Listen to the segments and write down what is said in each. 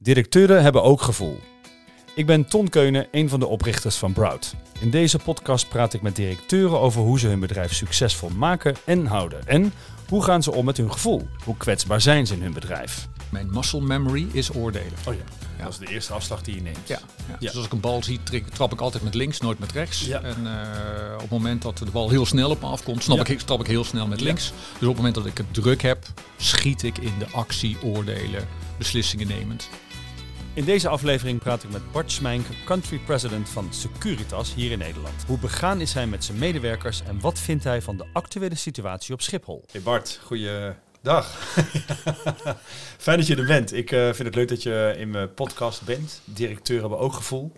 Directeuren hebben ook gevoel. Ik ben Ton Keunen, een van de oprichters van Broud. In deze podcast praat ik met directeuren over hoe ze hun bedrijf succesvol maken en houden. En hoe gaan ze om met hun gevoel? Hoe kwetsbaar zijn ze in hun bedrijf? Mijn muscle memory is oordelen. Oh ja, dat is de eerste afslag die je neemt. Ja, ja. Dus als ik een bal zie, trap ik altijd met links, nooit met rechts. Ja. En eh, op het moment dat de bal heel snel op me afkomt, snap Ja. ik, trap ik heel snel met Ja. links. Dus op het moment dat ik het druk heb, schiet ik in de actie, oordelen, beslissingen nemend. In deze aflevering praat ik met Bart Smijnk, country president van Securitas hier in Nederland. Hoe begaan is hij met zijn medewerkers en wat vindt hij van de actuele situatie op Schiphol? Hey Bart, goeiedag. Fijn dat je er bent. Ik eh, vind het leuk dat je in mijn podcast bent. Directeur hebben ook gevoel.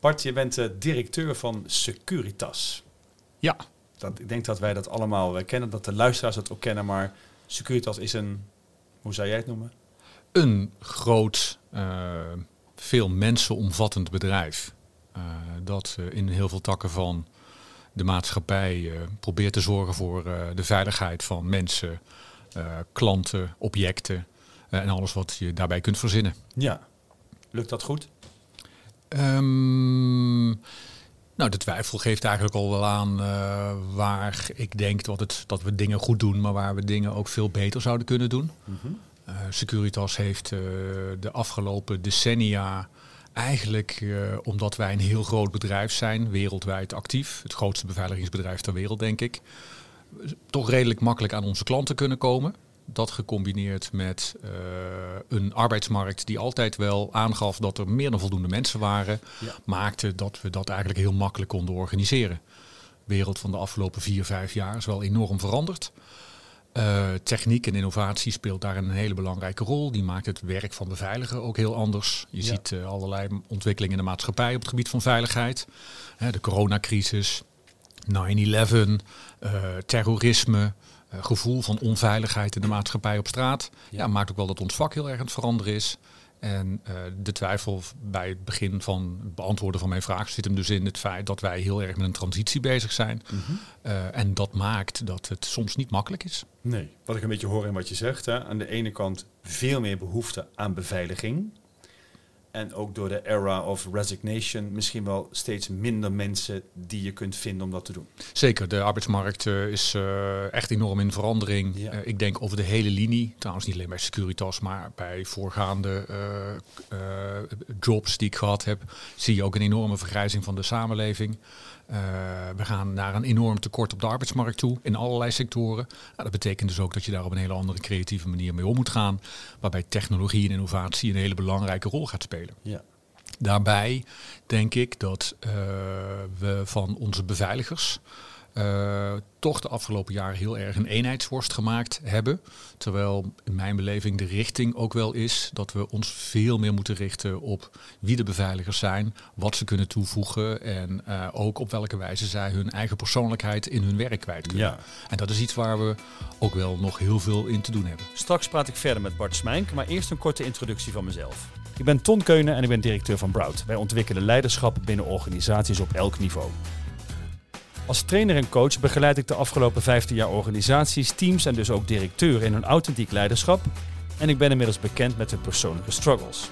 Bart, je bent eh, directeur van Securitas. Ja, Dat, ik denk dat wij dat allemaal kennen, dat de luisteraars het ook kennen, maar Securitas is een, hoe zou jij het noemen? Een groot, eh, veel mensen omvattend bedrijf. eh, dat eh, in heel veel takken van de maatschappij probeert te zorgen voor de veiligheid van mensen, klanten, objecten en alles wat je daarbij kunt verzinnen. Ja. Lukt dat goed? Ehm, nou, de twijfel geeft eigenlijk al wel aan waar ik denk dat, het, dat we dingen goed doen, maar waar we dingen ook veel beter zouden kunnen doen. Eh, Securitas heeft eh, de afgelopen decennia eigenlijk, eh, omdat wij een heel groot bedrijf zijn, wereldwijd actief, het grootste beveiligingsbedrijf ter wereld denk ik, toch redelijk makkelijk aan onze klanten kunnen komen. Dat gecombineerd met eh, een arbeidsmarkt die altijd wel aangaf dat er meer dan voldoende mensen waren, Ja. maakte dat we dat eigenlijk heel makkelijk konden organiseren. De wereld van de afgelopen vier, vijf jaar is wel enorm veranderd. Eh, techniek en innovatie speelt daar een hele belangrijke rol. Die maakt het werk van beveiliger ook heel anders. Je Ja. ziet eh, allerlei ontwikkelingen in de maatschappij op het gebied van veiligheid. Hè, de coronacrisis, 9-11, eh, terrorisme, gevoel van onveiligheid in de maatschappij op straat. Ja. Ja. maakt ook wel dat ons vak heel erg aan het veranderen is. En eh, de twijfel bij het begin van het beantwoorden van mijn vraag zit hem dus in het feit dat wij heel erg met een transitie bezig zijn. Eh, en dat maakt dat het soms niet makkelijk is. Nee. Wat ik een beetje hoor in wat je zegt, hè, aan de ene kant veel meer behoefte aan beveiliging. En ook door de era of resignation misschien wel steeds minder mensen die je kunt vinden om dat te doen. Zeker, de arbeidsmarkt eh, is eh, echt enorm in verandering. Ja. Eh, ik denk over de hele linie, trouwens niet alleen bij Securitas, maar bij voorgaande jobs die ik gehad heb, zie je ook een enorme vergrijzing van de samenleving. Eh, we gaan naar een enorm tekort op de arbeidsmarkt toe in allerlei sectoren. Nou, dat betekent dus ook dat je daar op een hele andere creatieve manier mee om moet gaan, waarbij technologie en innovatie een hele belangrijke rol gaat spelen. Ja. Daarbij denk ik dat eh, we van onze beveiligers eh, toch de afgelopen jaren heel erg een eenheidsworst gemaakt hebben. Terwijl in mijn beleving de richting ook wel is dat we ons veel meer moeten richten op wie de beveiligers zijn, wat ze kunnen toevoegen en eh, ook op welke wijze zij hun eigen persoonlijkheid in hun werk kwijt kunnen. Ja. En dat is iets waar we ook wel nog heel veel in te doen hebben. Straks praat ik verder met Bart Smijnk, maar eerst een korte introductie van mezelf. Ik ben Ton Keunen en ik ben directeur van Broud. Wij ontwikkelen leiderschap binnen organisaties op elk niveau. Als trainer en coach begeleid ik de afgelopen 15 jaar organisaties, teams en dus ook directeuren in hun authentiek leiderschap. En ik ben inmiddels bekend met hun persoonlijke struggles.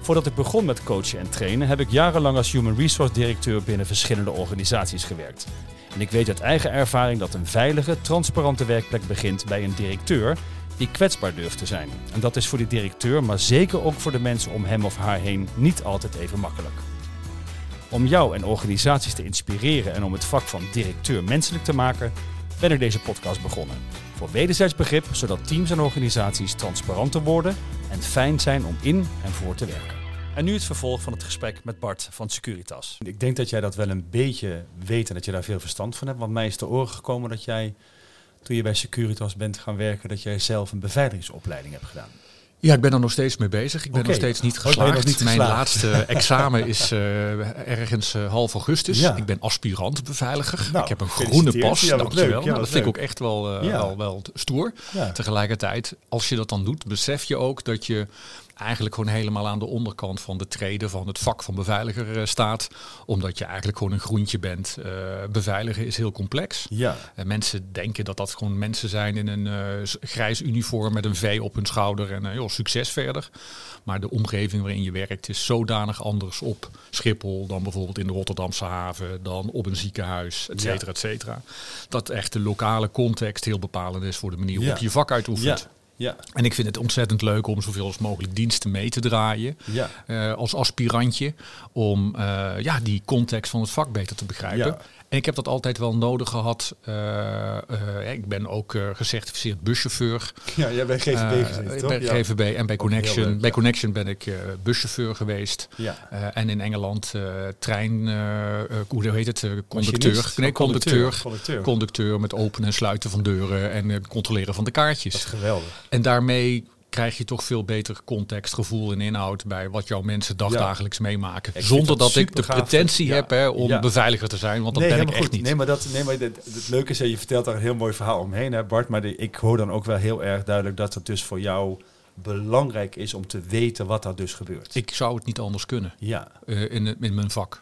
Voordat ik begon met coachen en trainen, heb ik jarenlang als human resource directeur binnen verschillende organisaties gewerkt. En ik weet uit eigen ervaring dat een veilige, transparante werkplek begint bij een directeur die kwetsbaar durft te zijn. En dat is voor die directeur, maar zeker ook voor de mensen om hem of haar heen, niet altijd even makkelijk. Om jou en organisaties te inspireren en om het vak van directeur menselijk te maken, ben ik deze podcast begonnen. Voor wederzijds begrip, zodat teams en organisaties transparanter worden en fijn zijn om in en voor te werken. En nu het vervolg van het gesprek met Bart van Securitas. Ik denk dat jij dat wel een beetje weet en dat je daar veel verstand van hebt. Want mij is te oren gekomen dat jij, toen je bij Securitas bent gaan werken, dat jij zelf een beveiligingsopleiding hebt gedaan. Ja, ik ben er nog steeds mee bezig. Ik ben nog steeds niet Oh, nog geslaagd. niet Mijn geslaagd? laatste examen is eh, ergens eh, half augustus. Ja. Ik ben aspirant beveiliger. Nou, ik heb een groene pas. Ja, dankjewel. Ja, Nou, dat vind ik ook echt wel, eh, wel, wel stoer. Tegelijkertijd, als je dat dan doet, besef je ook dat je eigenlijk gewoon helemaal aan de onderkant van de treden van het vak van beveiliger eh, staat. Omdat je eigenlijk gewoon een groentje bent. Uh, beveiligen is heel complex. Ja. En mensen denken dat dat gewoon mensen zijn in een uh, grijs uniform met een V op hun schouder en joh, succes verder. Maar de omgeving waarin je werkt is zodanig anders op Schiphol dan bijvoorbeeld in de Rotterdamse haven, dan op een ziekenhuis, et cetera, et cetera. Dat echt de lokale context heel bepalend is voor de manier waarop je je vak uitoefent. Ja. Ja. En ik vind het ontzettend leuk om zoveel als mogelijk diensten mee te draaien. Ja. Uh, als aspirantje. Om uh, ja, die context van het vak beter te begrijpen. Ja. En ik heb dat altijd wel nodig gehad. Uh, ik ben ook gecertificeerd buschauffeur. Ja, jij bent GVB gezeten, toch? Bij ja. GVB en bij Connection. leuk, bij ja. Connection ben ik buschauffeur geweest. Ja. en in Engeland trein, hoe heet het? conducteur. Nee, Oh, conducteur. Conducteur. Conducteur met openen en sluiten van deuren en controleren van de kaartjes. Dat is geweldig. En daarmee krijg je toch veel beter context, gevoel en inhoud bij wat jouw mensen dagdagelijks meemaken. Zonder dat dat ik de pretentie Ja. heb hè, om Ja. beveiliger te zijn, want dat nee, ben ik echt goed. niet. Nee, maar, dat, nee, maar het, het leuke is, hè, je vertelt daar een heel mooi verhaal omheen, hè, Bart. Maar de- ik hoor dan ook wel heel erg duidelijk dat het dus voor jou belangrijk is om te weten wat er dus gebeurt. Ik zou het niet anders kunnen ja, eh, in, in mijn vak.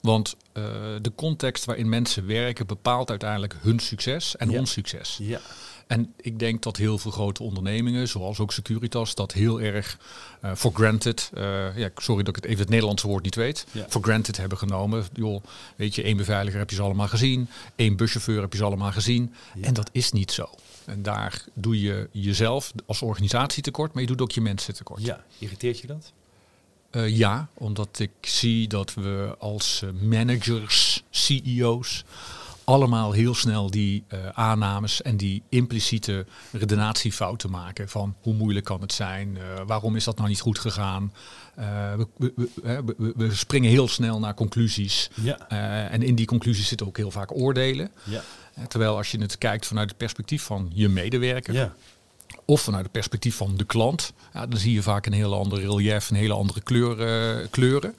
Want eh, de context waarin mensen werken bepaalt uiteindelijk hun succes en ons succes. ja, En ik denk dat heel veel grote ondernemingen, zoals ook Securitas, dat heel erg eh for granted, eh, ja, sorry dat ik het even het Nederlandse woord niet weet, Ja. for granted hebben genomen. Joh, weet je, één beveiliger heb je ze allemaal gezien, één buschauffeur heb je ze allemaal gezien. Ja. En dat is niet zo. En daar doe je jezelf als organisatie tekort, maar je doet ook je mensen tekort. ja. Irriteert je dat? Eh, ja, omdat ik zie dat we als eh, managers, CEO's, allemaal heel snel die eh, aannames en die impliciete redenatiefouten maken van hoe moeilijk kan het zijn, eh, waarom is dat nou niet goed gegaan. Eh, we, we, we- springen heel snel naar conclusies Ja, en in die conclusies zitten ook heel vaak oordelen. ja, terwijl als je het kijkt vanuit het perspectief van je medewerker, ja. of vanuit het perspectief van de klant, dan zie je vaak een heel ander relief, een hele andere kleur, eh, kleuren.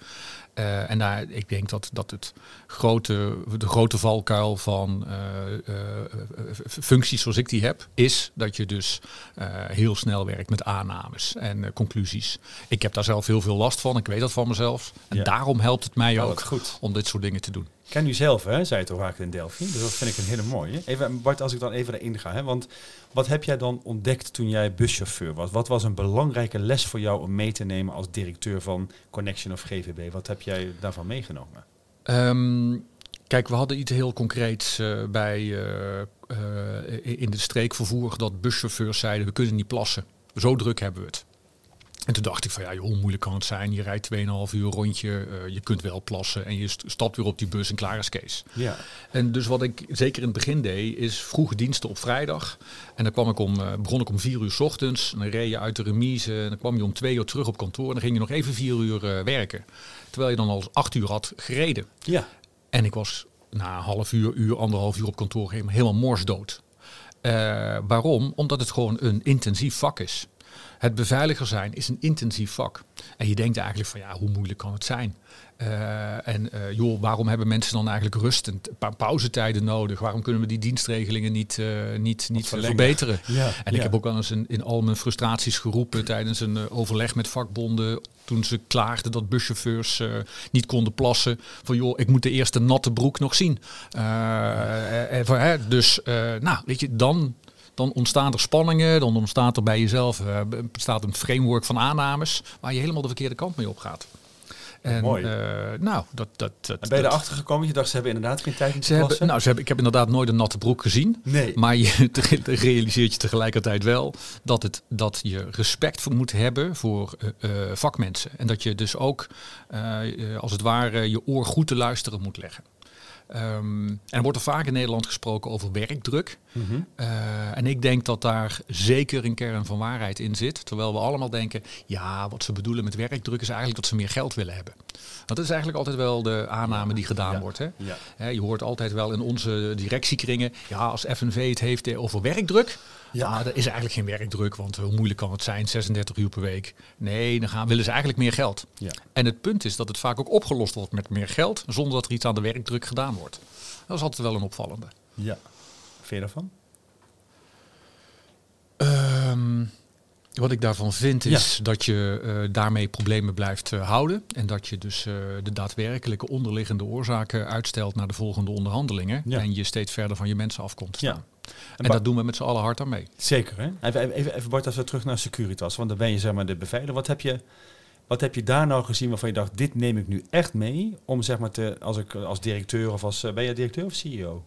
Eh, en daar, ik denk dat, dat het grote, de grote valkuil van eh, eh, functies zoals ik die heb, is dat je dus heel snel werkt met aannames en conclusies. Ik heb daar zelf heel veel last van, ik weet dat van mezelf. En Ja. daarom helpt het mij Oh, ook goed. om dit soort dingen te doen. Ken u zelf, hè, zei het al vaak in Delphi. Dus dat vind ik een hele mooie. Even, Bart, als ik dan even erin ga. Hè, want wat heb jij dan ontdekt toen jij buschauffeur was? Wat was een belangrijke les voor jou om mee te nemen als directeur van Connection of GVB? Wat heb jij daarvan meegenomen? Ehm, kijk, we hadden iets heel concreets eh, bij eh, eh, in de streekvervoer dat buschauffeurs zeiden we kunnen niet plassen. Zo druk hebben we het. En toen dacht ik van ja, joh, hoe moeilijk kan het zijn? Je rijdt 2,5 uur rondje, eh, je kunt wel plassen en je st- stapt weer op die bus en klaar is Kees. Ja, En dus wat ik zeker in het begin deed, is vroege diensten op vrijdag. En dan kwam ik om, eh, begon ik om vier uur 's ochtends. En dan reed je uit de remise. En dan kwam je om twee uur terug op kantoor. En dan ging je nog even vier uur eh, werken. Terwijl je dan al acht uur had gereden. ja, En ik was na een half uur, uur, anderhalf uur op kantoor helemaal, morsdood. Waarom? Omdat het gewoon een intensief vak is. Het beveiliger zijn is een intensief vak. En je denkt eigenlijk van ja, hoe moeilijk kan het zijn? Eh, en eh, joh, waarom hebben mensen dan eigenlijk rust en pa- pauzetijden nodig? Waarom kunnen we die dienstregelingen niet, eh, niet, niet verbeteren? ja. En ik heb ook wel eens in, in al mijn frustraties geroepen tijdens een overleg met vakbonden. Toen ze klaagden dat buschauffeurs niet konden plassen. Van joh, ik moet de eerste natte broek nog zien. Hè, dus, nou, weet je, dan, dan ontstaan er spanningen. Dan ontstaat er bij jezelf eh, bestaat een framework van aannames. Waar je helemaal de verkeerde kant mee op gaat. En, Mooi. eh, nou, dat, dat, dat, En ben je erachter gekomen? Je dacht, ze hebben inderdaad geen tijd om te hebben, nou, ze hebben, ik heb inderdaad nooit een natte broek gezien. nee. Maar je realiseert je tegelijkertijd wel dat, het, dat je respect voor moet hebben voor eh, vakmensen. En dat je dus ook als het ware je oor goed te luisteren moet leggen. Ehm, en er wordt er vaak in Nederland gesproken over werkdruk. Mhm. Eh, en ik denk dat daar zeker een kern van waarheid in zit. Terwijl we allemaal denken, ja, wat ze bedoelen met werkdruk is eigenlijk dat ze meer geld willen hebben. Dat is eigenlijk altijd wel de aanname die gedaan Ja. wordt. Hè? Ja. Je hoort altijd wel in onze directiekringen, ja, als FNV het heeft over werkdruk, Ja. er is eigenlijk geen werkdruk, want hoe moeilijk kan het zijn, 36 uur per week. Nee, dan gaan, willen ze eigenlijk meer geld. Ja. En het punt is dat het vaak ook opgelost wordt met meer geld, zonder dat er iets aan de werkdruk gedaan wordt. Dat is altijd wel een opvallende. ja. Vind je daarvan? Ehm, Wat ik daarvan vind is dat je uh, daarmee problemen blijft uh, houden. En dat je dus uh, de daadwerkelijke onderliggende oorzaken uitstelt naar de volgende onderhandelingen. Ja. En je steeds verder van je mensen afkomt staan. Ja. En, en dat doen we met z'n allen hard aan mee. Zeker hè? Even, even, even Bart, als we terug naar Securitas. Want dan ben je zeg maar de beveiliger. Wat heb je... Wat heb je daar nou gezien waarvan je dacht, dit neem ik nu echt mee om zeg maar te, als ik als directeur of als, ben je directeur of CEO?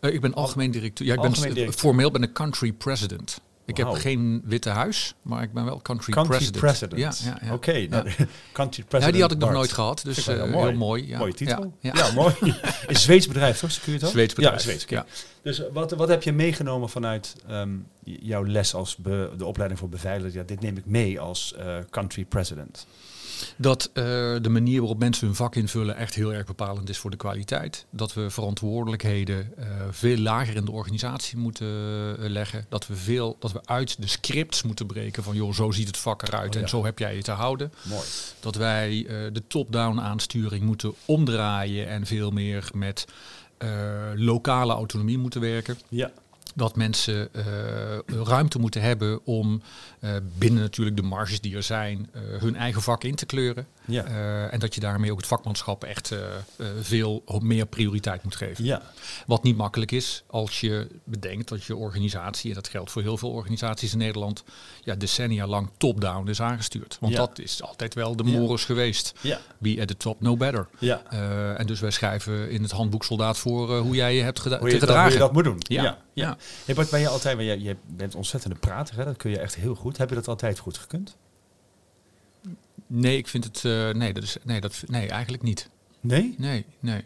ik ben algemeen directeur. Ja, ik ben directeur. formeel ben ik country president. Ik heb geen witte huis, maar ik ben wel country, country president. president. Ja, ja, ja. Oké, okay, nou, country president. Ja, die had ik nog nooit gehad, dus uh, heel mooi. Heel mooi ja. Mooie titel. Ja, mooi. Een Zweeds bedrijf, toch? Zweeds bedrijf. Ja, Zweeds. Ja. Dus wat, wat heb je meegenomen vanuit um, jouw les als be, de opleiding voor beveiliger? Ja, dit neem ik mee als uh, country president dat uh, de manier waarop mensen hun vak invullen echt heel erg bepalend is voor de kwaliteit. Dat we verantwoordelijkheden uh, veel lager in de organisatie moeten uh, leggen. Dat we, veel, dat we uit de scripts moeten breken van joh, zo ziet het vak eruit oh, ja. en zo heb jij je te houden. Mooi. Dat wij de top-down aansturing moeten omdraaien en veel meer met lokale autonomie moeten werken. Ja dat mensen uh, ruimte moeten hebben om uh, binnen natuurlijk de marges die er zijn, uh, hun eigen vak in te kleuren. Ja. en dat je daarmee ook het vakmanschap echt veel meer prioriteit moet geven. Ja. Wat niet makkelijk is als je bedenkt dat je organisatie, en dat geldt voor heel veel organisaties in Nederland, ja, decennia lang top-down is aangestuurd. Want ja. dat is altijd wel de morus geweest. Be at the top, no better. En dus wij schrijven in het handboek soldaat voor hoe jij je hebt geda hoe je te gedragen. Dat, hoe je dat moet doen. Ja. Ja. Hey Bart, ben je altijd, je, je bent ontzettende prater, hè? dat kun je echt heel goed. Heb je dat altijd goed gekund? Nee, ik vind het, uh, nee, dat is, nee, dat, nee, eigenlijk niet. Nee? Nee, nee.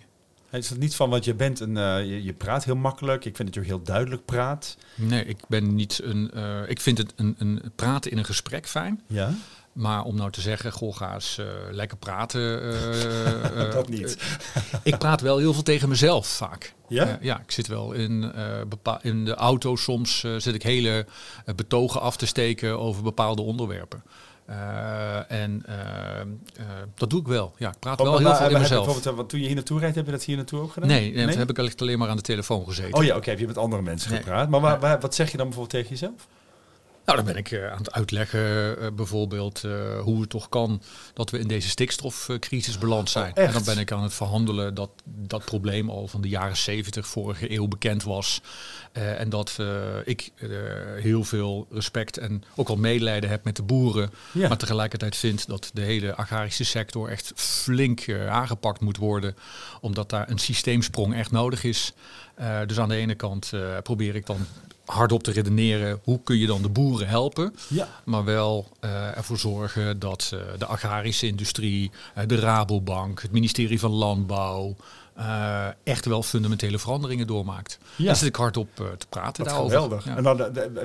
Is het niet van, want je bent een, uh, je, je, praat heel makkelijk. Ik vind dat je heel duidelijk praat. Nee, ik ben niet een, uh, ik vind het een, een praten in een gesprek fijn. Ja. Maar om nou te zeggen, goh, ga eens uh, lekker praten. Uh, dat niet. ik praat wel heel veel tegen mezelf vaak. Ja? ja, ik zit wel in, in de auto. Soms zit ik hele betogen af te steken over bepaalde onderwerpen. En dat doe ik wel. Ja, ik praat oh, wel heel veel in mezelf. Bijvoorbeeld, want toen je hier naartoe rijdt, heb je dat hier naartoe ook gedaan? Nee, nee? nee? heb ik alleen maar aan de telefoon gezeten. Oh ja, oké, okay, heb je met andere mensen nee. gepraat. Maar waar, waar, wat zeg je dan bijvoorbeeld tegen jezelf? Nou, dan ben ik uh, aan het uitleggen uh, bijvoorbeeld uh, hoe het toch kan dat we in deze stikstofcrisis beland zijn. Oh, en dan ben ik aan het verhandelen dat dat probleem al van de jaren 70 vorige eeuw bekend was. en dat ik heel veel respect en ook al medelijden heb met de boeren. Ja. Maar tegelijkertijd vind dat de hele agrarische sector echt flink aangepakt moet worden. Omdat daar een systeemsprong echt nodig is. Dus aan de ene kant probeer ik dan hardop te redeneren hoe kun je dan de boeren helpen. Ja. Maar wel uh, ervoor zorgen dat de agrarische industrie, de Rabobank, het ministerie van Landbouw. echt wel fundamentele veranderingen doormaakt. Ja. Daar zit ik hardop te praten dat daarover. Geweldig. Ja. En dan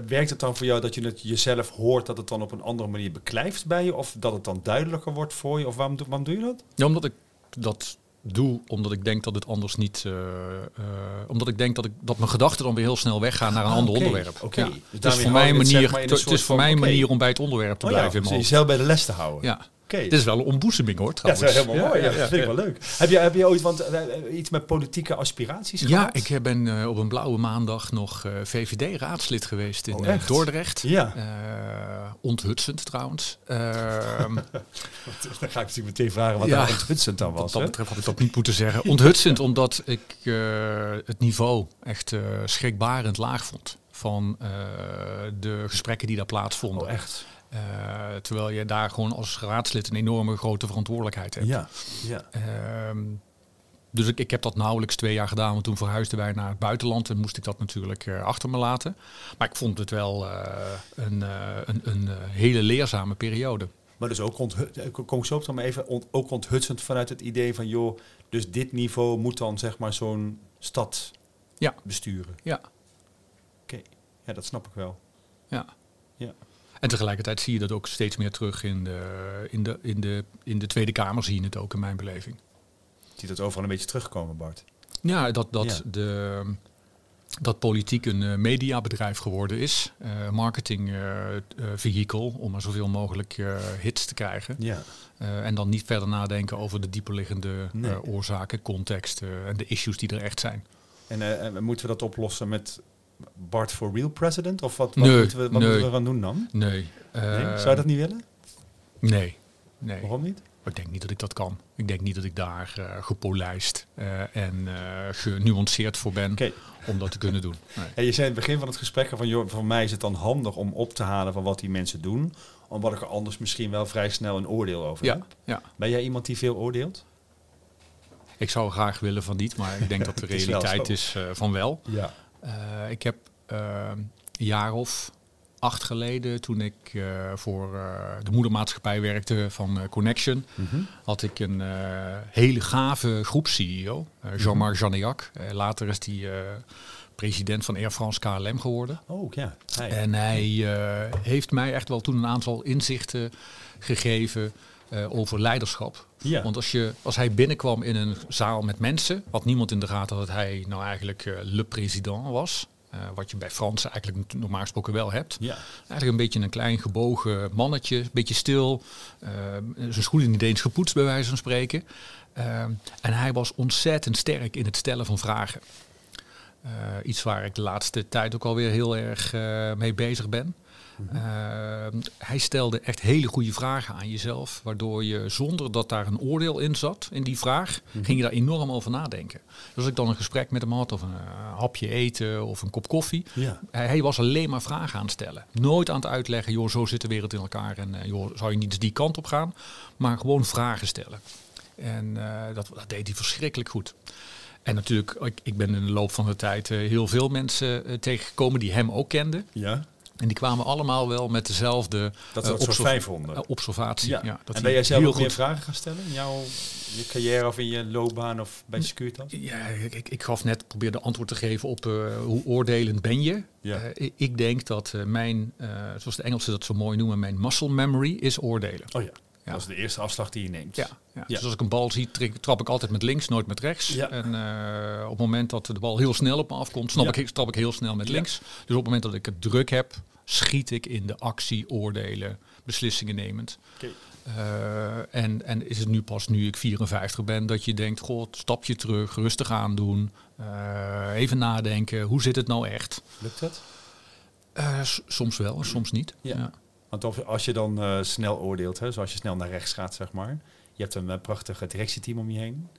werkt het dan voor jou dat je het jezelf hoort dat het dan op een andere manier beklijft bij je? Of dat het dan duidelijker wordt voor je? Of waarom, waarom doe je dat? Ja, omdat ik dat doe omdat ik denk dat het anders niet. Uh, uh, omdat ik denk dat, ik, dat mijn gedachten dan weer heel snel weggaan naar een ah, ander okay. onderwerp. Okay. Ja. Dus het is voor mij een manier, het is voor mij een manier om bij het onderwerp te oh, blijven. Ja, in dus jezelf bij de les te houden. Ja. Okay. Dit is wel een ontboezeming hoor, trouwens. Ja, dat is helemaal mooi. Ja, ja, dat vind ik wel leuk. Heb je, heb je ooit want, uh, iets met politieke aspiraties gehad? Ja, ik ben uh, op een blauwe maandag nog uh, VVD-raadslid geweest in oh, Dordrecht. Ja. onthutsend trouwens. Ehm, dan ga ik natuurlijk meteen vragen wat ja, onthutsend dan was. Wat dat betreft had ik dat niet moeten zeggen. Onthutsend omdat ik het niveau echt schrikbarend laag vond. Van de gesprekken die daar plaatsvonden. Oh, echt? Uh, terwijl je daar gewoon als raadslid een enorme grote verantwoordelijkheid hebt. Ja, ja. Uh, dus ik, ik heb dat nauwelijks twee jaar gedaan, want toen verhuisden wij naar het buitenland en moest ik dat natuurlijk uh, achter me laten. Maar ik vond het wel uh, een, een, een hele leerzame periode. Maar dus ook kom ik zo op dan maar even ont, ook onthutsend vanuit het idee van joh, dus dit niveau moet dan zeg maar zo'n stad ja. besturen. Ja. Oké, okay. ja, dat snap ik wel. Ja. Ja. En tegelijkertijd zie je dat ook steeds meer terug in de, in de, in de, in de Tweede Kamer, zie je het ook in mijn beleving. Je ziet het overal een beetje terugkomen, Bart. Ja, dat, dat, ja. De, dat politiek een uh, mediabedrijf geworden is. Uh, marketing uh, vehikel om maar zoveel mogelijk hits te krijgen. Ja. en dan niet verder nadenken over de dieperliggende nee. oorzaken, context en de issues die er echt zijn. En moeten we dat oplossen met Bart for Real President? Of wat, wat Nee, moeten we, wat nee. moeten we gaan doen dan? Nee. Nee? eh, Zou je dat niet willen? Nee. Nee. Waarom niet? Ik denk niet dat ik dat kan. Ik denk niet dat ik daar eh, gepolijst eh, en genuanceerd voor ben om dat te kunnen doen. Nee. En je zei in het begin van het gesprek van, joh, voor mij is het dan handig om op te halen van wat die mensen doen, omdat ik er anders misschien wel vrij snel een oordeel over Ja, heb. ja, Ben jij iemand die veel oordeelt? ik zou graag willen van niet, maar ik denk dat de is realiteit is, eh, van wel. Ja. Eh, ik heb eh, een jaar of acht geleden, toen ik eh, voor eh, de moedermaatschappij werkte van Connection, Mhm. had ik een hele gave groeps-CEO, eh, Jean-Marc Janniac. Eh, later is hij president van Air France KLM geworden. Oh ja. Hij. En hij heeft mij echt wel toen een aantal inzichten gegeven over leiderschap. Ja. Want als, je, als hij binnenkwam in een zaal met mensen, had niemand in de gaten dat hij nou eigenlijk eh, le président was. Eh, wat je bij Fransen eigenlijk normaal gesproken wel hebt. ja. Eigenlijk een beetje een klein gebogen mannetje, een beetje stil. eh, zijn schoenen niet eens gepoetst bij wijze van spreken. En hij was ontzettend sterk in het stellen van vragen. Iets waar ik de laatste tijd ook alweer heel erg mee bezig ben. Eh, hij stelde echt hele goede vragen aan jezelf, waardoor je zonder dat daar een oordeel in zat, in die vraag, ging je daar enorm over nadenken. Dus als ik dan een gesprek met hem had, of een eh, hapje eten, of een kop koffie, Ja. hij, hij was alleen maar vragen aan het stellen. Nooit aan het uitleggen, joh, zo zit de wereld in elkaar en eh, joh, zou je niet eens die kant op gaan, maar gewoon vragen stellen. En eh, dat, dat deed hij verschrikkelijk goed. En natuurlijk, ik, ik ben in de loop van de tijd heel veel mensen tegengekomen die hem ook kenden. Ja. En die kwamen allemaal wel met dezelfde Dat zo observ- fijn vonden. eh, observatie. Ja. Ja. dat en ben jij zelf ook meer vragen gaan stellen in jouw je carrière of in je loopbaan of bij Securitas? Ja, ik, ik- ik gaf net, probeerde antwoord te geven op eh, hoe oordelend ben je. Ja. Eh, ik, ik denk dat eh, mijn, zoals de Engelsen dat zo mooi noemen, mijn muscle memory is oordelen. Oh ja. Ja. Dat is de eerste afslag die je neemt. Ja, ja. Ja. Dus als ik een bal zie, trap ik altijd met links, nooit met rechts. Ja. En op het moment dat de bal heel snel op me afkomt, snap ik, trap ik heel snel met links. Dus op het moment dat ik het druk heb, schiet ik in de actie, oordelen, beslissingen nemend. Eh, en, en is het nu pas nu ik 54 ben dat je denkt, god, stapje terug, rustig aandoen, eh, even nadenken, hoe zit het nou echt? Lukt het? Eh, soms wel, soms niet. Ja. Ja. Want als je dan snel oordeelt, hè, zoals je snel naar rechts gaat, zeg maar. Je hebt een prachtige directieteam om je heen.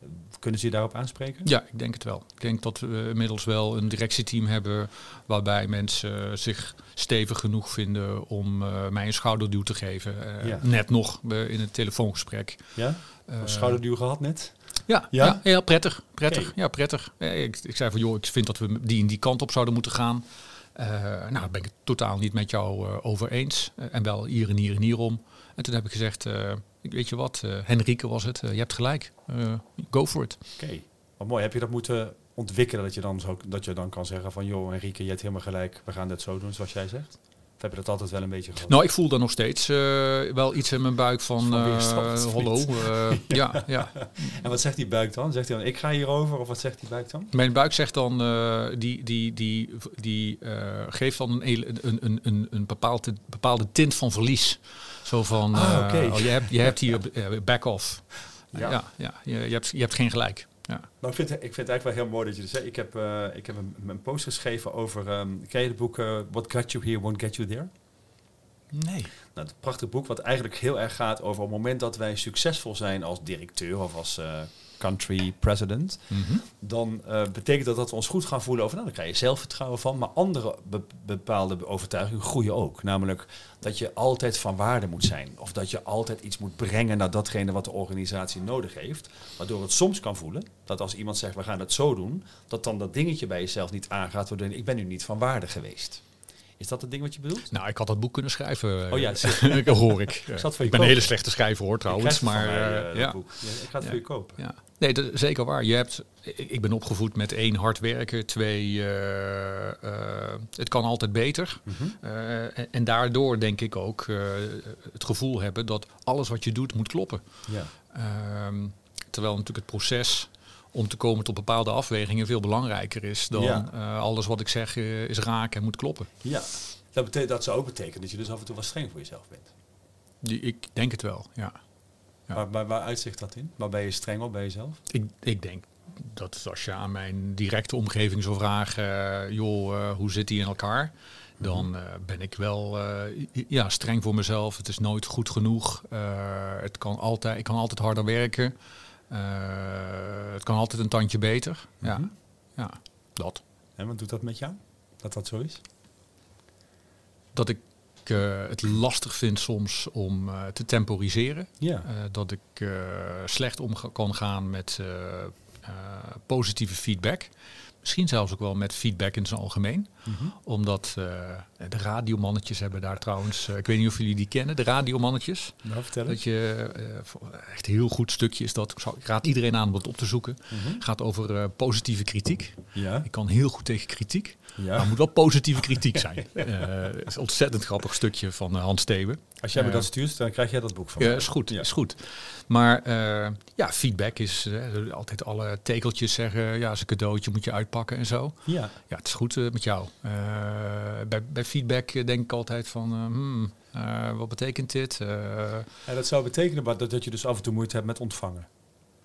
Eh, Kunnen ze je daarop aanspreken? Ja, ik denk het wel. Ik denk dat we inmiddels wel een directieteam hebben waarbij mensen zich stevig genoeg vinden om eh, mij een schouderduw te geven. Eh, Ja. Net nog eh, in het telefoongesprek. Ja? Eh, Een schouderduw gehad net? ja, Ja? ja? heel prettig. prettig. Ja, prettig. Eh, ik, ik zei van joh, ik vind dat we die en die kant op zouden moeten gaan. Eh, nou, daar ben ik het totaal niet met jou eh, over eens. Eh, en wel hier en hier en hierom. En toen heb ik gezegd, eh, ik weet je wat, eh Henrike was het, eh, je hebt gelijk. Eh, go for it. Oké. Wat mooi. Heb je dat moeten ontwikkelen dat je dan, zo, dat je dan kan zeggen van... joh, Enrique, je hebt helemaal gelijk. We gaan dit zo doen zoals jij zegt? Of heb je dat altijd wel een beetje gehad? Nou, ik voel dan nog steeds wel iets in mijn buik van, Van weerstand, hallo. eh, ja. Ja, En wat zegt die buik dan? Zegt hij dan, ik ga hierover? Of wat zegt die buik dan? Mijn buik zegt dan, die, die, die, die geeft dan een, een, een, een bepaalde, bepaalde tint van verlies. Zo van, Ah, eh, oh, je, hebt, je hebt hier eh, back off. Ja. Ja, ja, je, je, hebt, je hebt geen gelijk. Ja. Nou, ik vind, ik vind het eigenlijk wel heel mooi dat je dat zegt. Ik heb, eh, ik heb een, een post geschreven over... ehm ken je het boek What Got You Here Won't Get You There? Nee. Nou, het prachtig boek wat eigenlijk heel erg gaat over het moment dat wij succesvol zijn als directeur of als country president, Mhm. dan eh, betekent dat dat we ons goed gaan voelen over, nou, daar krijg je zelfvertrouwen van, maar andere be- bepaalde overtuigingen groeien ook. Namelijk dat je altijd van waarde moet zijn of dat je altijd iets moet brengen naar datgene wat de organisatie nodig heeft, waardoor het soms kan voelen dat als iemand zegt we gaan het zo doen, dat dan dat dingetje bij jezelf niet aangaat, waardoor je, ik ben nu niet van waarde geweest. Is dat het ding wat je bedoelt? Nou, ik had dat boek kunnen schrijven. Oh ja, dat hoor ik. zal het voor je ik ben een hele slechte schrijver hoor trouwens. Maar mij, eh, eh, ja. boek. Ja, ik ga het Ja. voor je kopen. Ja. Nee, dat is zeker waar. Je hebt, ik ik ben opgevoed met één hard werken, twee, eh, het kan altijd beter. Mhm. En, en daardoor denk ik ook het gevoel hebben dat alles wat je doet moet kloppen. Ja. Ehm, terwijl natuurlijk het proces om te komen tot bepaalde afwegingen veel belangrijker is dan Ja. eh, alles wat ik zeg eh, is raak en moet kloppen. ja. Dat, betekent, dat zou ook betekenen dat je dus af en toe wat streng voor jezelf bent. Die, ik denk het wel, ja. Ja. Waar, waar, waar uitzicht dat in? Waar ben je streng op bij jezelf? Ik, ik denk dat als je aan mijn directe omgeving zou vragen, eh, joh, hoe zit die in elkaar? Dan eh, ben ik wel ja, streng voor mezelf. Het is nooit goed genoeg. Het kan altijd, ik kan altijd harder werken. Eh, het kan altijd een tandje beter. Ja, Mhm. ja, dat. En wat doet dat met jou? Dat dat zo is? Dat ik eh, het lastig vind soms om eh, te temporiseren. Ja. Dat ik slecht om kan gaan met positieve feedback. Misschien zelfs ook wel met feedback in zijn algemeen. Mhm. Omdat eh, de radiomannetjes hebben daar trouwens... eh, ik weet niet of jullie die kennen, de radiomannetjes. Nou, vertel Dat eens. je eh, echt een heel goed stukje is dat. Ik raad iedereen aan om dat op te zoeken. Mhm. gaat over positieve kritiek. Ja. Ik kan heel goed tegen kritiek. Maar het moet wel positieve kritiek zijn. Het is een ontzettend grappig stukje van Hans Steven. Als jij me dat stuurt, dan krijg jij dat boek van Ja, is goed, Ja. is goed. Maar eh, ja, feedback is eh, altijd alle tekeltjes zeggen, ja, is een cadeautje, moet je uitpakken en zo. Ja. Ja, het is goed eh, met jou. Bij, bij feedback denk ik altijd van, hmm, wat betekent dit? En dat zou betekenen dat, dat je dus af en toe moeite hebt met ontvangen.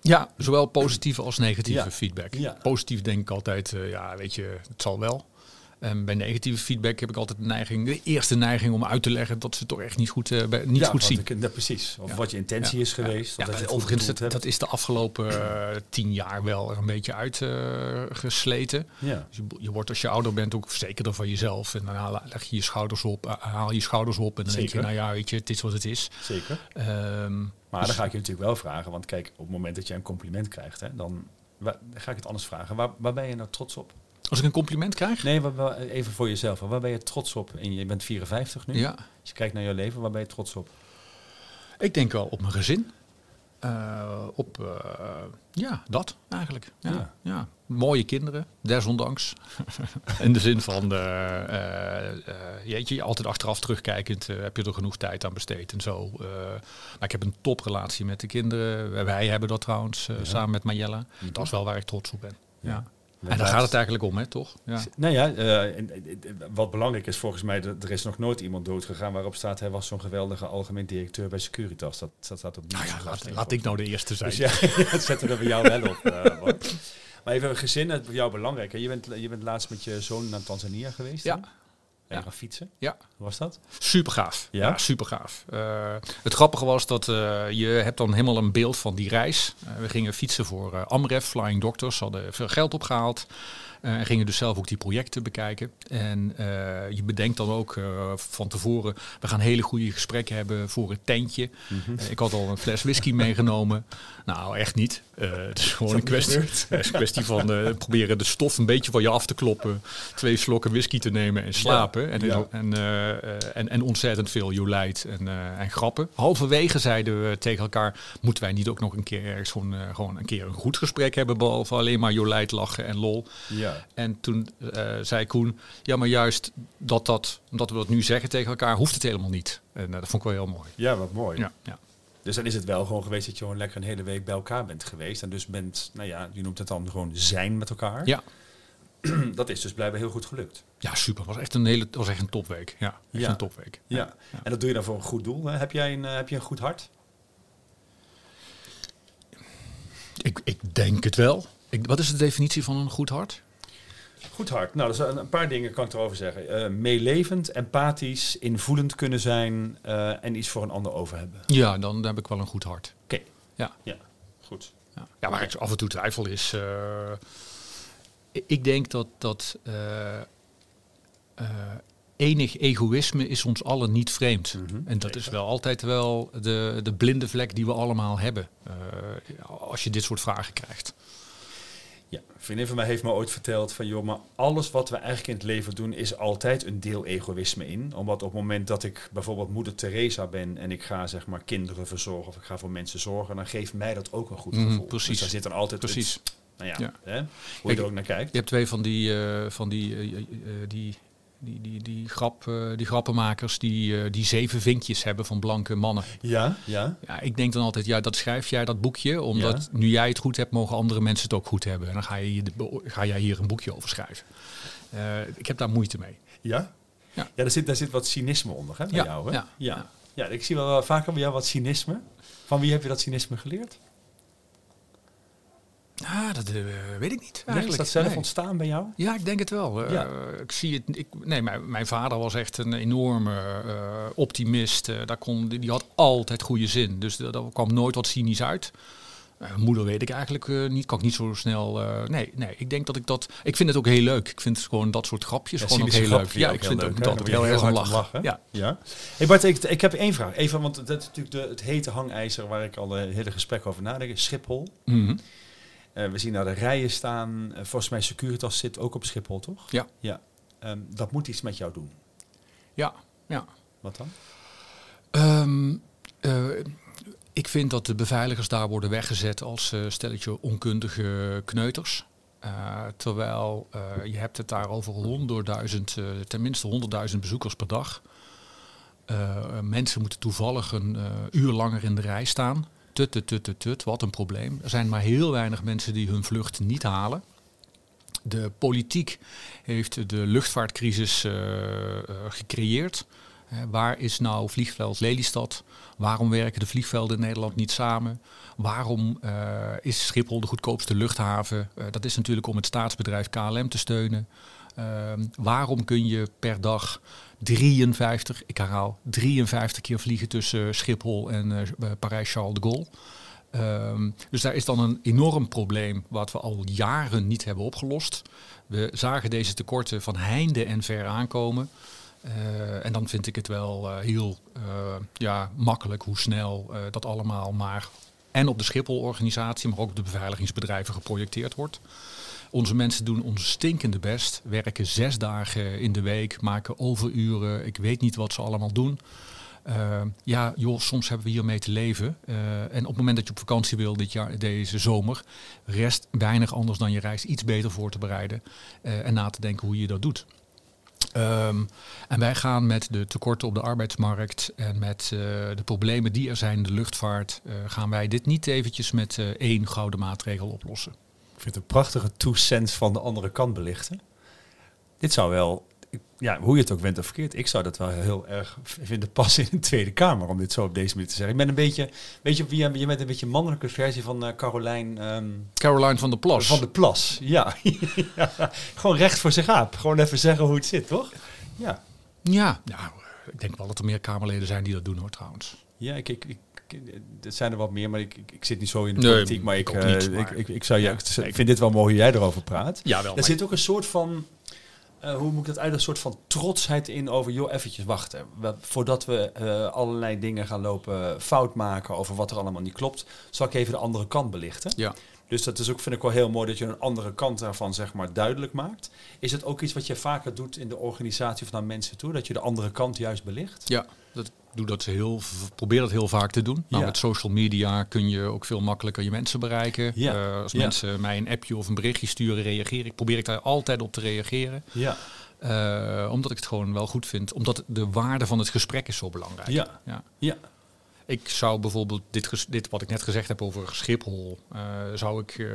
ja, zowel positieve als negatieve Ja. feedback. Ja. Positief denk ik altijd, ja, weet je, het zal wel. En bij negatieve feedback heb ik altijd de neiging, de eerste neiging om uit te leggen dat ze het toch echt niet goed, eh, bij- niet ja, goed zien. ik- ja, precies. Of Ja. wat je intentie Ja. is geweest. Of dat je overigens, dat, dat is de afgelopen eh, tien jaar wel er een beetje uitgesleten. Ja. Dus je, je wordt als je ouder bent ook verzekerder van jezelf. En dan haal- leg je je schouders op, eh, haal je schouders op en dan denk je, nou ja, weet je, het is wat het is. Zeker. Ehm, Maar dus- dan ga ik je natuurlijk wel vragen, want kijk, op het moment dat je een compliment krijgt, hè, dan ga ik het anders vragen. Waar, waar ben je nou trots op? Als ik een compliment krijg, Nee, even voor jezelf. Waar ben je trots op? En je bent 54 nu. ja, Als je kijkt naar je leven, waar ben je trots op? ik denk wel op mijn gezin. Eh, op, eh, ja, dat eigenlijk. Ja, Ja. ja. Mooie kinderen, desondanks. In de zin van, eh, eh, jeetje, altijd achteraf terugkijkend heb je er genoeg tijd aan besteed en zo. Maar ik heb een toprelatie met de kinderen. Wij hebben dat trouwens, Ja. samen met Marjella. Dat is wel waar ik trots op ben. Ja. En daar gaat het eigenlijk om, hè, toch? Ja. Nou ja, eh, en- wat belangrijk is volgens mij, er is nog nooit iemand doodgegaan waarop staat hij was zo'n geweldige algemeen directeur bij Securitas. Dat, dat staat op Nou ja, laat, laat ik nou de eerste zijn. Dus ja, dat zetten we bij jou wel op. eh, maar even gezin, het is voor jou belangrijk. Hè? Je, bent, je bent laatst met je zoon naar Tanzania geweest. Ja. hè? Ja. gaan fietsen. Ja. Hoe was dat? Super gaaf. Ja? Ja, super gaaf. het grappige was dat eh, je hebt dan helemaal een beeld van die reis. Eh, we gingen fietsen voor eh, Amref, Flying Doctors, hadden veel geld opgehaald. Eh, en gingen dus zelf ook die projecten bekijken. En eh, je bedenkt dan ook eh, van tevoren, we gaan hele goede gesprekken hebben voor het tentje. Eh, ik had al een fles whisky meegenomen. Nou, echt niet. Het is gewoon een kwestie, is een kwestie van proberen de stof een beetje van je af te kloppen. Twee slokken whisky te nemen en slapen. En, ja. en, en, en ontzettend veel jolijt en, en grappen. Halverwege zeiden we tegen elkaar, moeten wij niet ook nog een keer ergens gewoon, gewoon een keer een goed gesprek hebben, behalve alleen maar jolijt lachen en lol. Ja. En toen eh, zei Koen, ja maar juist dat, dat, omdat we dat nu zeggen tegen elkaar, hoeft het helemaal niet. En eh, dat vond ik wel heel mooi. Ja, wat mooi. Ja, ja. Dus dan is het wel gewoon geweest dat je gewoon lekker een hele week bij elkaar bent geweest. En dus bent, nou ja, je noemt het dan gewoon zijn met elkaar. ja. Dat is dus blijkbaar heel goed gelukt. Ja, super. Was echt een hele, was echt een topweek. Ja, echt Ja. een topweek. Ja. En dat doe je dan voor een goed doel. Hè? Heb, jij een, eh, heb je een goed hart? Ik, ik denk het wel. Ik, wat is de definitie van een goed hart? Goed hart. Nou, dat is een, paar dingen kan ik erover zeggen. Eh, meelevend, empathisch, invoelend kunnen zijn eh, en iets voor een ander over hebben. Ja, dan heb ik wel een goed hart. Oké. Ja. Ja, goed. Ja, ja waar ik af en toe twijfel is. eh, ik- denk dat dat eh, eh, enig egoïsme is ons allen niet vreemd. Mhm, en dat is wel altijd wel de, de blinde vlek die we allemaal hebben. eh, als je dit soort vragen krijgt. Ja, een vriendin van mij heeft me ooit verteld van... joh, maar alles wat we eigenlijk in het leven doen... is altijd een deel egoïsme in. Omdat op het moment dat ik bijvoorbeeld moeder Teresa ben... en ik ga zeg maar kinderen verzorgen of ik ga voor mensen zorgen... dan geeft mij dat ook een goed Mhm, gevoel. precies. Dus daar zit dan altijd... het- Precies. nou ja, Ja. Hè, hoe je Kijk, er ook naar kijkt. Je hebt twee van die, eh, van die, eh, eh, die, die, die, die, grap, eh, die grappenmakers die, eh, die zeven vinkjes hebben van blanke mannen. Ja, ja. Ja, ik denk dan altijd, ja, dat schrijf jij dat boekje, omdat nu jij het goed hebt, mogen andere mensen het ook goed hebben. En dan ga, je, ga jij hier een boekje over schrijven. Eh, ik heb daar moeite mee. Ja? Ja. Ja, daar, zit, daar zit wat cynisme onder, hè, bij Ja, jou, hè? ja, ja. ja. Ja, ik zie wel vaker bij jou wat cynisme. Van wie heb je dat cynisme geleerd? Ah, dat eh, weet ik niet eigenlijk. is dat zelf Nee. ontstaan bij jou? Ja, ik denk het wel. Eh, Ja. Ik zie het. Ik, nee, mijn, mijn vader was echt een enorme eh, optimist. Daar kon, die had altijd goede zin. Dus daar kwam nooit wat cynisch uit. Moeder weet ik eigenlijk niet. Kan ik niet zo snel. nee, nee, ik denk dat ik dat. Ik vind het ook heel leuk. Ik vind gewoon dat soort grapjes Ja, gewoon ook heel leuk. Ja, ik vind het ook je heel erg om lachen. Ja. Ja. Hey Bart, ik, ik heb één vraag. Even, want dat is natuurlijk de, het hete hangijzer waar ik al een hele gesprek over nadenk. Schiphol. Mhm. Eh, we zien daar de rijen staan. Eh, volgens mij Securitas zit ook op Schiphol, toch? Ja. ja. Ehm, dat moet iets met jou doen. ja, ja. Wat dan? Ehm, eh, ik vind dat de beveiligers daar worden weggezet als stelletje onkundige kneuters. Terwijl je hebt het daar over honderdduizend, tenminste honderdduizend bezoekers per dag. Mensen moeten toevallig een uur langer in de rij staan. Tut, tut, tut, tut, tut, wat een probleem. Er zijn maar heel weinig mensen die hun vlucht niet halen. De politiek heeft de luchtvaartcrisis eh, eh, gecreëerd. Waar is nou vliegveld Lelystad? Waarom werken de vliegvelden in Nederland niet samen? Waarom eh, is Schiphol de goedkoopste luchthaven? Dat is natuurlijk om het staatsbedrijf KLM te steunen. Ehm, waarom kun je per dag 53, ik herhaal, 53 keer vliegen tussen Schiphol en eh, Parijs-Charles de Gaulle? Ehm, dus daar is dan een enorm probleem wat we al jaren niet hebben opgelost. We zagen deze tekorten van heinde en ver aankomen. Eh, en dan vind ik het wel eh, heel eh, ja, makkelijk hoe snel eh, dat allemaal maar en op de Schiphol-organisatie, maar ook op de beveiligingsbedrijven geprojecteerd wordt. Onze mensen doen ons stinkende best, werken zes dagen in de week, maken overuren. Ik weet niet wat ze allemaal doen. Uh, ja, joh, soms hebben we hiermee te leven. Uh, en op het moment dat je op vakantie wil dit jaar, deze zomer, rest weinig anders dan je reis iets beter voor te bereiden uh, en na te denken hoe je dat doet. Um, en wij gaan met de tekorten op de arbeidsmarkt en met de problemen die er zijn in de luchtvaart, uh, gaan wij dit niet eventjes met één gouden maatregel oplossen. Ik vind het een prachtige two cents van de andere kant belichten. Dit zou wel, ja, hoe je het ook bent of verkeerd, ik zou dat wel heel erg vinden passen in de Tweede Kamer, om dit zo op deze manier te zeggen. Ik ben een beetje, weet je, je, je bent een beetje een mannelijke versie van uh, Carolijn... Um, Caroline van der Plas. Van de Plas, ja. ja. Gewoon recht voor zich aap. Gewoon even zeggen hoe het zit, toch? Ja. Ja, nou, ik denk wel dat er meer Kamerleden zijn die dat doen hoor trouwens. Ja, ik, ik, ik, er zijn er wat meer, maar ik, ik, ik zit niet zo in de nee, politiek. Maar ik, ik, niet, uh, maar ik, ik, ik, zou, ja, ik vind dit wel mooi hoe jij erover praat. Ja, wel. Er zit ook een soort van, uh, hoe moet ik dat uit, een soort van trotsheid in over, joh, eventjes wachten. We, voordat we uh, allerlei dingen gaan lopen fout maken over wat er allemaal niet klopt, zal ik even de andere kant belichten. Ja. Dus dat is ook, vind ik wel heel mooi dat je een andere kant daarvan zeg maar duidelijk maakt. Is het ook iets wat je vaker doet in de organisatie of naar mensen toe? Dat je de andere kant juist belicht? Ja, dat, doe dat heel, probeer dat heel vaak te doen. Nou, Ja. met social media kun je ook veel makkelijker je mensen bereiken. Ja. Eh, als Ja. mensen mij een appje of een berichtje sturen, reageer ik. Probeer ik daar altijd op te reageren. Ja. Eh, omdat ik het gewoon wel goed vind. Omdat de waarde van het gesprek is zo belangrijk. Ja. Ja. Ik zou bijvoorbeeld dit, dit wat ik net gezegd heb over Schiphol, eh, zou ik eh,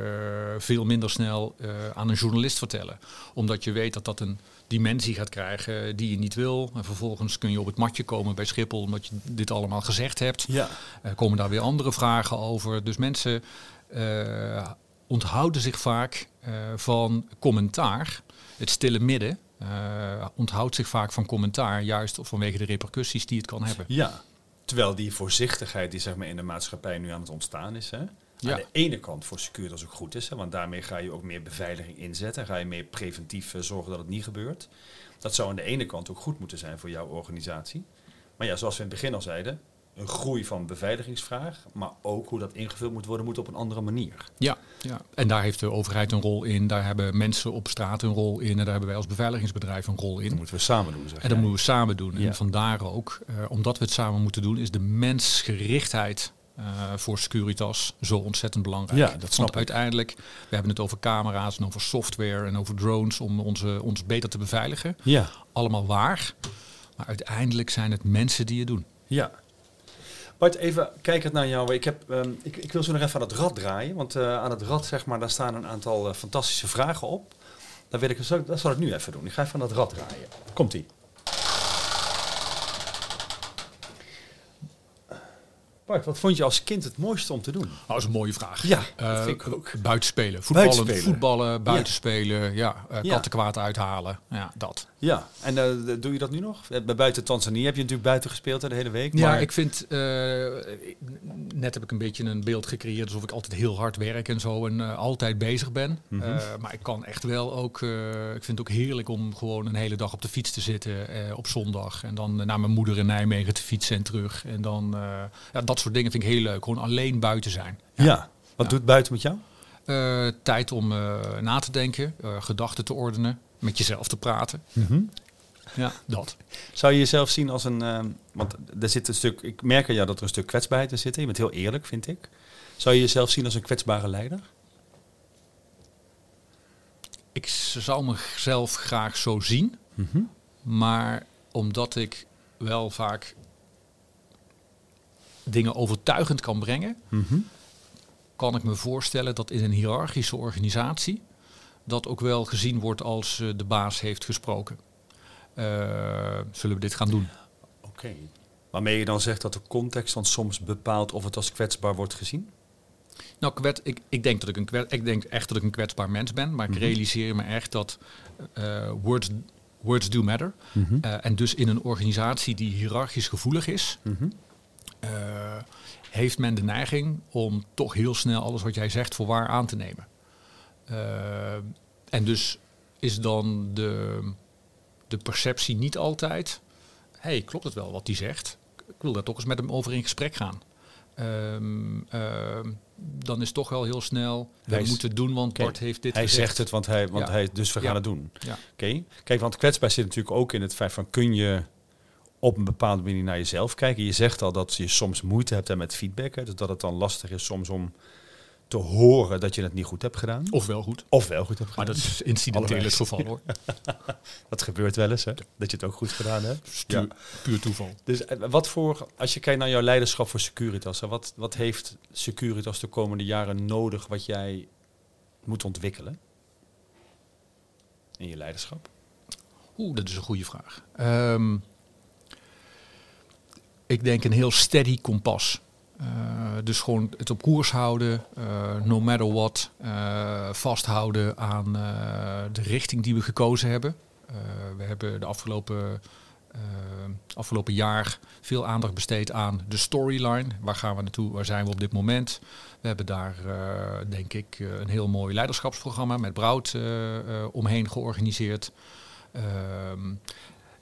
veel minder snel eh, aan een journalist vertellen. Omdat je weet dat dat een dimensie gaat krijgen die je niet wil. En vervolgens kun je op het matje komen bij Schiphol omdat je dit allemaal gezegd hebt. Ja. Er komen daar weer andere vragen over. Dus mensen onthouden zich vaak van commentaar. Het stille midden onthoudt zich vaak van commentaar, juist vanwege de repercussies die het kan hebben. Ja. Terwijl die voorzichtigheid die zeg maar, in de maatschappij nu aan het ontstaan is. Hè? Ja. Aan de ene kant voor Securitas ook goed is. Hè? Want daarmee ga je ook meer beveiliging inzetten. Ga je meer preventief eh, zorgen dat het niet gebeurt. Dat zou aan de ene kant ook goed moeten zijn voor jouw organisatie. Maar ja, zoals we in het begin al zeiden. Een groei van beveiligingsvraag. Maar ook hoe dat ingevuld moet worden, moet op een andere manier. Ja, ja, en daar heeft de overheid een rol in. Daar hebben mensen op straat een rol in. En daar hebben wij als beveiligingsbedrijf een rol Dat in. moeten we samen doen. Zeg En dat jij. moeten we samen doen. Ja. En vandaar ook, eh, omdat we het samen moeten doen, is de mensgerichtheid eh, voor Securitas zo ontzettend belangrijk. Ja, dat snap ik. uiteindelijk, we hebben het over camera's en over software en over drones om onze, ons beter te beveiligen. Ja. Allemaal waar. Maar uiteindelijk zijn het mensen die het doen. Ja. Bart, even kijkend naar jou. Ik, heb, ehm, ik, ik wil zo nog even aan het rad draaien. Want eh, aan het rad, zeg maar, daar staan een aantal eh, fantastische vragen op. Dan wil ik, dat zal ik nu even doen. Ik ga even aan het rad draaien. Komt-ie. Bart, wat vond je als kind het mooiste om te doen? Oh, dat is een mooie vraag. Ja, Eh, dat vind ik ook. Buitenspelen. Voetballen, Buitenspelen. voetballen buitenspelen. Ja, eh, Ja. kattenkwaad uithalen. Ja, dat. Ja, en eh, doe je dat nu nog? Bij buiten Tanzania heb je natuurlijk buiten gespeeld hè, de hele week. Ja, maar- ik vind, net heb ik een beetje een beeld gecreëerd alsof ik altijd heel hard werk en zo en altijd bezig ben. Mhm. Maar ik kan echt wel ook, ik vind het ook heerlijk om gewoon een hele dag op de fiets te zitten op zondag. En dan naar mijn moeder in Nijmegen te fietsen en terug. En dan, ja, dat soort dingen vind ik heel leuk. Gewoon alleen buiten zijn. Ja. Wat Ja. doet buiten met jou? Eh, tijd om eh, na te denken, eh, gedachten te ordenen, met jezelf te praten. Ja, dat. Zou je jezelf zien als een... ehm, want er zit een stuk... Ik merk aan jou dat er een stuk kwetsbaarheid in zit. Je bent heel eerlijk, vind ik. Zou je jezelf zien als een kwetsbare leider? Ik zou mezelf graag zo zien. Maar omdat ik wel vaak dingen overtuigend kan brengen, kan ik me voorstellen dat in een hiërarchische organisatie dat ook wel gezien wordt als eh, de baas heeft gesproken. Eh, zullen we dit gaan doen? Oké. Waarmee je dan zegt dat de context dan soms bepaalt of het als kwetsbaar wordt gezien? Nou, kwet, ik, ik, denk dat ik, een kwet, ik denk echt dat ik een kwetsbaar mens ben, maar ik realiseer me echt dat eh, words, words do matter. Eh, en dus in een organisatie die hiërarchisch gevoelig is, eh, heeft men de neiging om toch heel snel alles wat jij zegt voor waar aan te nemen. Eh, en dus is dan de, de perceptie niet altijd, hey, klopt het wel wat hij zegt? Ik wil daar toch eens met hem over in gesprek gaan. Ehm, ehm, dan is toch wel heel snel, Hij wij is- moeten doen, want Bart heeft dit hij gezegd. zegt het, want hij, want Ja. hij, dus we gaan Ja. het doen. Ja. Oké. Kijk, want kwetsbaar zit natuurlijk ook in het feit van kun je op een bepaalde manier naar jezelf kijken. Je zegt al dat je soms moeite hebt met feedback. Hè, dus dat het dan lastig is soms om te horen dat je het niet goed hebt gedaan. Of wel goed. Of wel goed hebt Maar gedaan. dat is incidenteel het geval hoor. Dat gebeurt wel eens, hè? Dat je het ook goed gedaan hebt. Stuur, Puur toeval. Dus eh, wat voor, als je kijkt naar jouw leiderschap voor Securitas, hè, wat, wat heeft Securitas de komende jaren nodig wat jij moet ontwikkelen in je leiderschap? Oeh, dat is een goede vraag. Ehm, ik denk een heel steady kompas. Eh, dus gewoon het op koers houden, eh, no matter what. eh, vasthouden aan de richting die we gekozen hebben. We hebben de afgelopen, afgelopen jaar veel aandacht besteed aan de storyline. Waar gaan we naartoe? Waar zijn we op dit moment? We hebben daar, denk ik, een heel mooi leiderschapsprogramma met Brout omheen georganiseerd.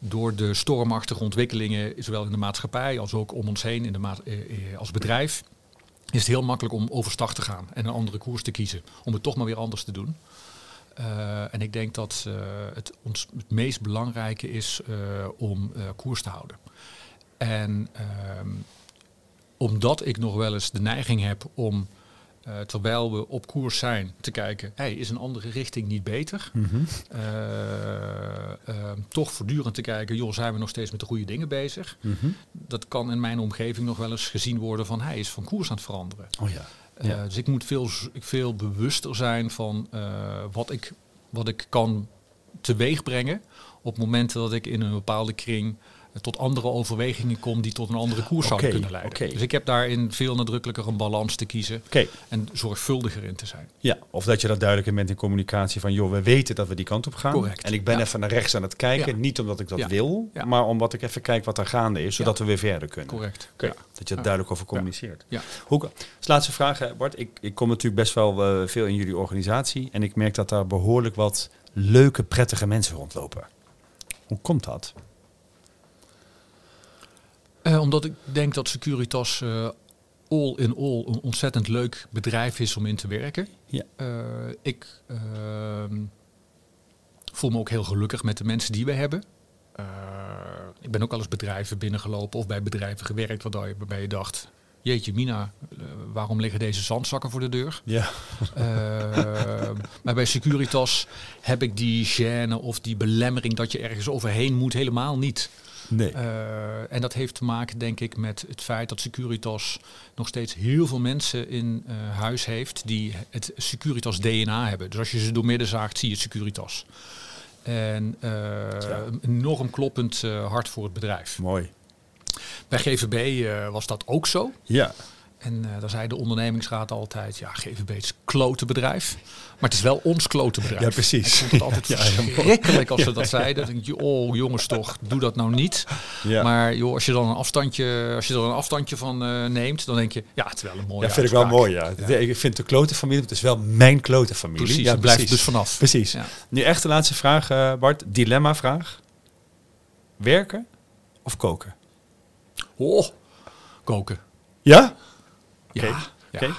Door de stormachtige ontwikkelingen, zowel in de maatschappij als ook om ons heen in de eh, eh, als bedrijf, is het heel makkelijk om overstag te gaan en een andere koers te kiezen. Om het toch maar weer anders te doen. Eh, en ik denk dat het, ons, het meest belangrijke is om koers te houden. En ehm, omdat ik nog wel eens de neiging heb om, eh, terwijl we op koers zijn, te kijken, hey, is een andere richting niet beter? Eh, eh, toch voortdurend te kijken, joh, zijn we nog steeds met de goede dingen bezig? Dat kan in mijn omgeving nog wel eens gezien worden van hij is van koers aan het veranderen. Oh ja. Ja. dus ik moet veel, veel bewuster zijn van wat, ik, wat ik kan teweeg brengen op momenten dat ik in een bepaalde kring tot andere overwegingen kom die tot een andere koers zouden kunnen leiden. Dus ik heb daarin veel nadrukkelijker een balans te kiezen en zorgvuldiger in te zijn. ja. Of dat je dat duidelijk bent in communicatie van, joh, we weten dat we die kant op gaan. Correct. En ik ben Ja. even naar rechts aan het kijken. Ja. Niet omdat ik dat Ja. wil, maar omdat ik even kijk wat er gaande is, zodat we weer verder kunnen. Correct. Dat je er Ja. duidelijk over communiceert. Ja. Hoe, als laatste vraag, Bart. Ik, ik kom natuurlijk best wel eh, veel in jullie organisatie. En ik merk dat daar behoorlijk wat leuke, prettige mensen rondlopen. Hoe komt dat? Eh, omdat ik denk dat Securitas eh, all in all een ontzettend leuk bedrijf is om in te werken. Ja. Eh, ik ehm, voel me ook heel gelukkig met de mensen die we hebben. Ik ben ook al eens bedrijven binnengelopen of bij bedrijven gewerkt waarbij je, dacht... Jeetje Mina, waarom liggen deze zandzakken voor de deur? Ja. Maar bij Securitas heb ik die gêne of die belemmering dat je ergens overheen moet helemaal niet. Nee. Eh, en dat heeft te maken, denk ik, met het feit dat Securitas nog steeds heel veel mensen in eh, huis heeft die het Securitas DNA hebben. Dus als je ze door midden zaagt, zie je Securitas. En eh, Ja. enorm kloppend hart voor het bedrijf. Mooi. Bij GVB was dat ook zo. Ja. En uh, daar zei de ondernemingsraad altijd, ja, GVB is klote bedrijf. Maar het is wel ons klote bedrijf. Ja, precies. Ik vond het altijd ja, verschrikkelijk als ze dat zeiden. Dan denk je, oh jongens toch, doe dat nou niet. Ja. Maar joh, als je dan een afstandje, als je er een afstandje van uh, neemt, dan denk je, ja, het is wel een mooie Ja, vind ik wel mooi, ja. Ik vind de klote familie, het is wel mijn klote familie. Precies, ja, blijft dus vanaf. Precies. Nu echt de laatste vraag, uh, Bart. Dilemma vraag. Werken of koken? Oh, koken. Ja? Okay.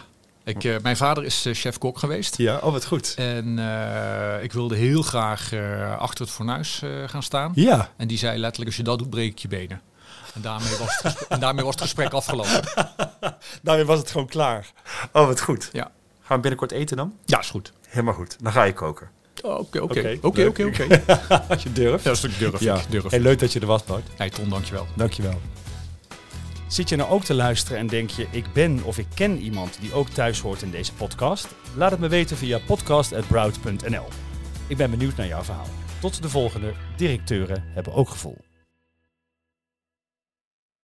Ik, uh, mijn vader is uh, chef-kok geweest. Ja, oh wat goed. En uh, ik wilde heel graag achter het fornuis gaan staan. Ja. En die zei letterlijk, als je dat doet, breek ik je benen. En daarmee was het, en daarmee was het gesprek afgelopen. daarmee was het gewoon klaar. Oh, wat goed. Ja. Gaan we binnenkort eten dan? Ja, is goed. Helemaal goed. Dan ga je koken. Oké, oké. Oké, oké, oké. Als je durft. Ja, dat is durf ja. ik. Durf hey, leuk dat je er was, Bart. Hey, Ton, dankjewel. Dankjewel. Zit je nou ook te luisteren en denk je, ik ben of ik ken iemand die ook thuis hoort in deze podcast? Laat het me weten via podcast.broud.nl. Ik ben benieuwd naar jouw verhaal. Tot de volgende. Directeuren hebben ook gevoel.